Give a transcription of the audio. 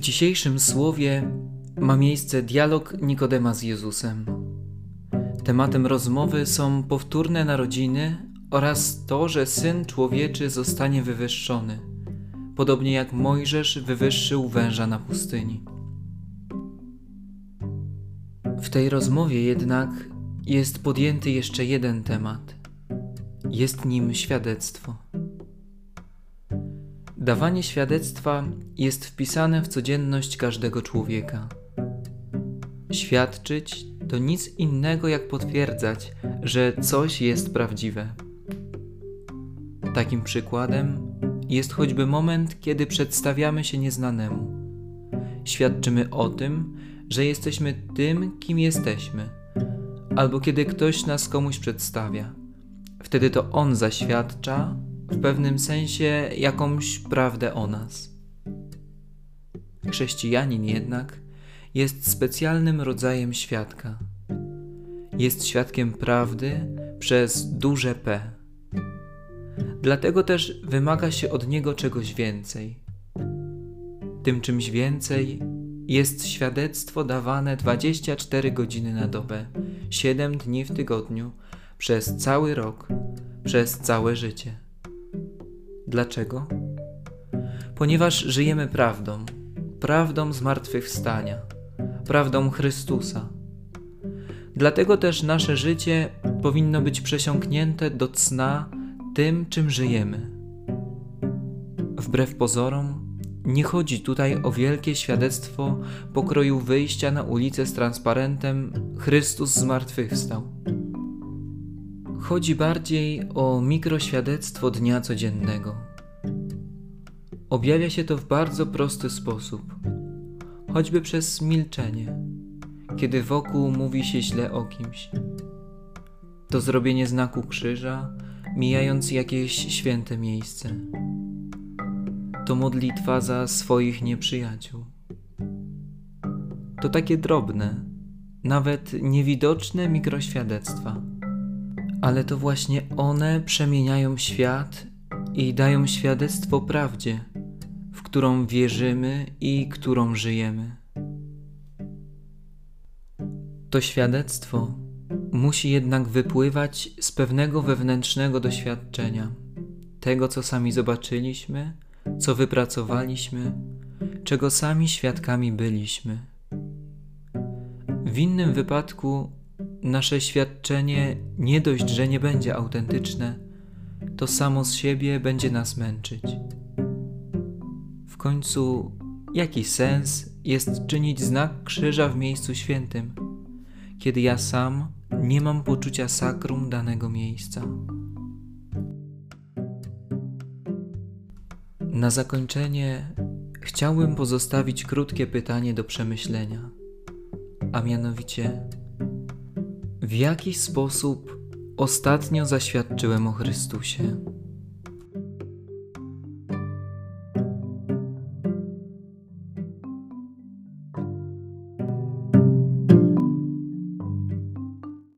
dzisiejszym słowie ma miejsce dialog Nikodema z Jezusem. Tematem rozmowy są powtórne narodziny oraz to, że syn człowieczy zostanie wywyższony, podobnie jak Mojżesz wywyższył węża na pustyni. W tej rozmowie jednak jest podjęty jeszcze jeden temat. Jest nim świadectwo. Dawanie świadectwa jest wpisane w codzienność każdego człowieka. Świadczyć to nic innego jak potwierdzać, że coś jest prawdziwe. Takim przykładem jest choćby moment, kiedy przedstawiamy się nieznanemu. Świadczymy o tym, że jesteśmy tym, kim jesteśmy, albo kiedy ktoś nas komuś przedstawia. Wtedy to on zaświadcza, w pewnym sensie jakąś prawdę o nas. Chrześcijanin jednak jest specjalnym rodzajem świadka. Jest świadkiem prawdy przez duże P. Dlatego też wymaga się od niego czegoś więcej. Tym czymś więcej jest świadectwo dawane 24 godziny na dobę, 7 dni w tygodniu, przez cały rok, przez całe życie. Dlaczego? Ponieważ żyjemy prawdą, prawdą zmartwychwstania, prawdą Chrystusa. Dlatego też nasze życie powinno być przesiąknięte do cna tym, czym żyjemy. Wbrew pozorom, nie chodzi tutaj o wielkie świadectwo pokroju wyjścia na ulicę z transparentem Chrystus zmartwychwstał. Chodzi bardziej o mikroświadectwo dnia codziennego. Objawia się to w bardzo prosty sposób, choćby przez milczenie, kiedy wokół mówi się źle o kimś. To zrobienie znaku krzyża, mijając jakieś święte miejsce. To modlitwa za swoich nieprzyjaciół. To takie drobne, nawet niewidoczne mikroświadectwa ale to właśnie one przemieniają świat i dają świadectwo prawdzie, w którą wierzymy i którą żyjemy. To świadectwo musi jednak wypływać z pewnego wewnętrznego doświadczenia, tego co sami zobaczyliśmy, co wypracowaliśmy, czego sami świadkami byliśmy. W innym wypadku nasze świadczenie nie dość, że nie będzie autentyczne, to samo z siebie będzie nas męczyć. W końcu, jaki sens jest czynić znak krzyża w miejscu świętym, kiedy ja sam nie mam poczucia sakrum danego miejsca? Na zakończenie chciałbym pozostawić krótkie pytanie do przemyślenia, a mianowicie, w jaki sposób ostatnio zaświadczyłem o Chrystusie?